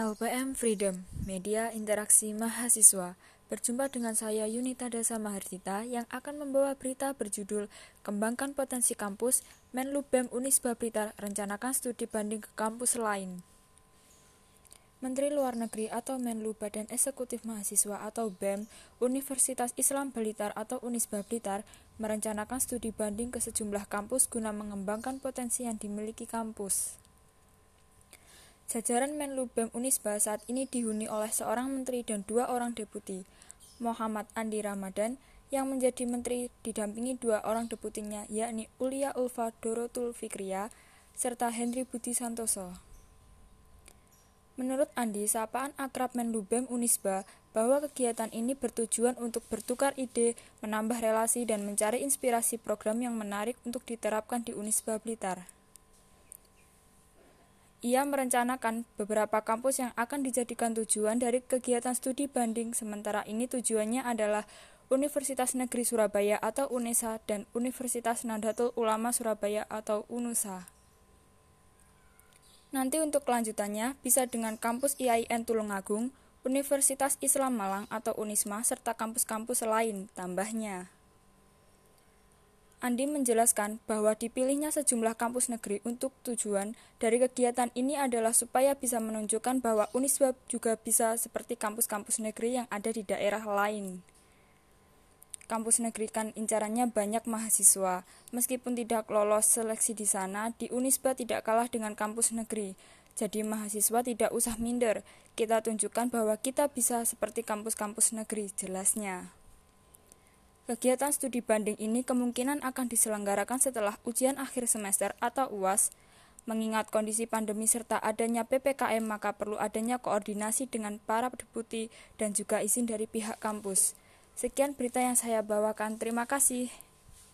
LPM Freedom, Media Interaksi Mahasiswa. Berjumpa dengan saya Yunita Dasa Mahardita yang akan membawa berita berjudul Kembangkan Potensi Kampus, Menlu BEM Unisba Blitar rencanakan studi banding ke kampus lain. Menteri Luar Negeri atau Menlu Badan Eksekutif Mahasiswa atau BEM Universitas Islam Blitar atau Unisba Blitar merencanakan studi banding ke sejumlah kampus guna mengembangkan potensi yang dimiliki kampus. Jajaran Menlu BEM Unisba saat ini dihuni oleh seorang menteri dan dua orang deputi. Muhammad Andi Ramadan yang menjadi menteri didampingi dua orang deputinya yakni Ulia Ulfa Dorotul Fikria serta Henry Budi Santoso. Menurut Andi, sapaan akrab Menlu BEM Unisba bahwa kegiatan ini bertujuan untuk bertukar ide, menambah relasi, dan mencari inspirasi program yang menarik untuk diterapkan di Unisba Blitar. Ia merencanakan beberapa kampus yang akan dijadikan tujuan dari kegiatan studi banding, sementara ini tujuannya adalah Universitas Negeri Surabaya atau UNESA dan Universitas Nahdlatul Ulama Surabaya atau UNUSA. Nanti untuk kelanjutannya bisa dengan kampus IAIN Tulungagung, Universitas Islam Malang atau UNISMA serta kampus-kampus lain tambahnya. Andi menjelaskan bahwa dipilihnya sejumlah kampus negeri untuk tujuan dari kegiatan ini adalah supaya bisa menunjukkan bahwa Unisba juga bisa seperti kampus-kampus negeri yang ada di daerah lain. Kampus negeri kan incarannya banyak mahasiswa. Meskipun tidak lolos seleksi di sana, di Unisba tidak kalah dengan kampus negeri. Jadi mahasiswa tidak usah minder. Kita tunjukkan bahwa kita bisa seperti kampus-kampus negeri, jelasnya. Kegiatan studi banding ini kemungkinan akan diselenggarakan setelah ujian akhir semester atau UAS. Mengingat kondisi pandemi serta adanya PPKM, maka perlu adanya koordinasi dengan para deputi dan juga izin dari pihak kampus. Sekian berita yang saya bawakan. Terima kasih.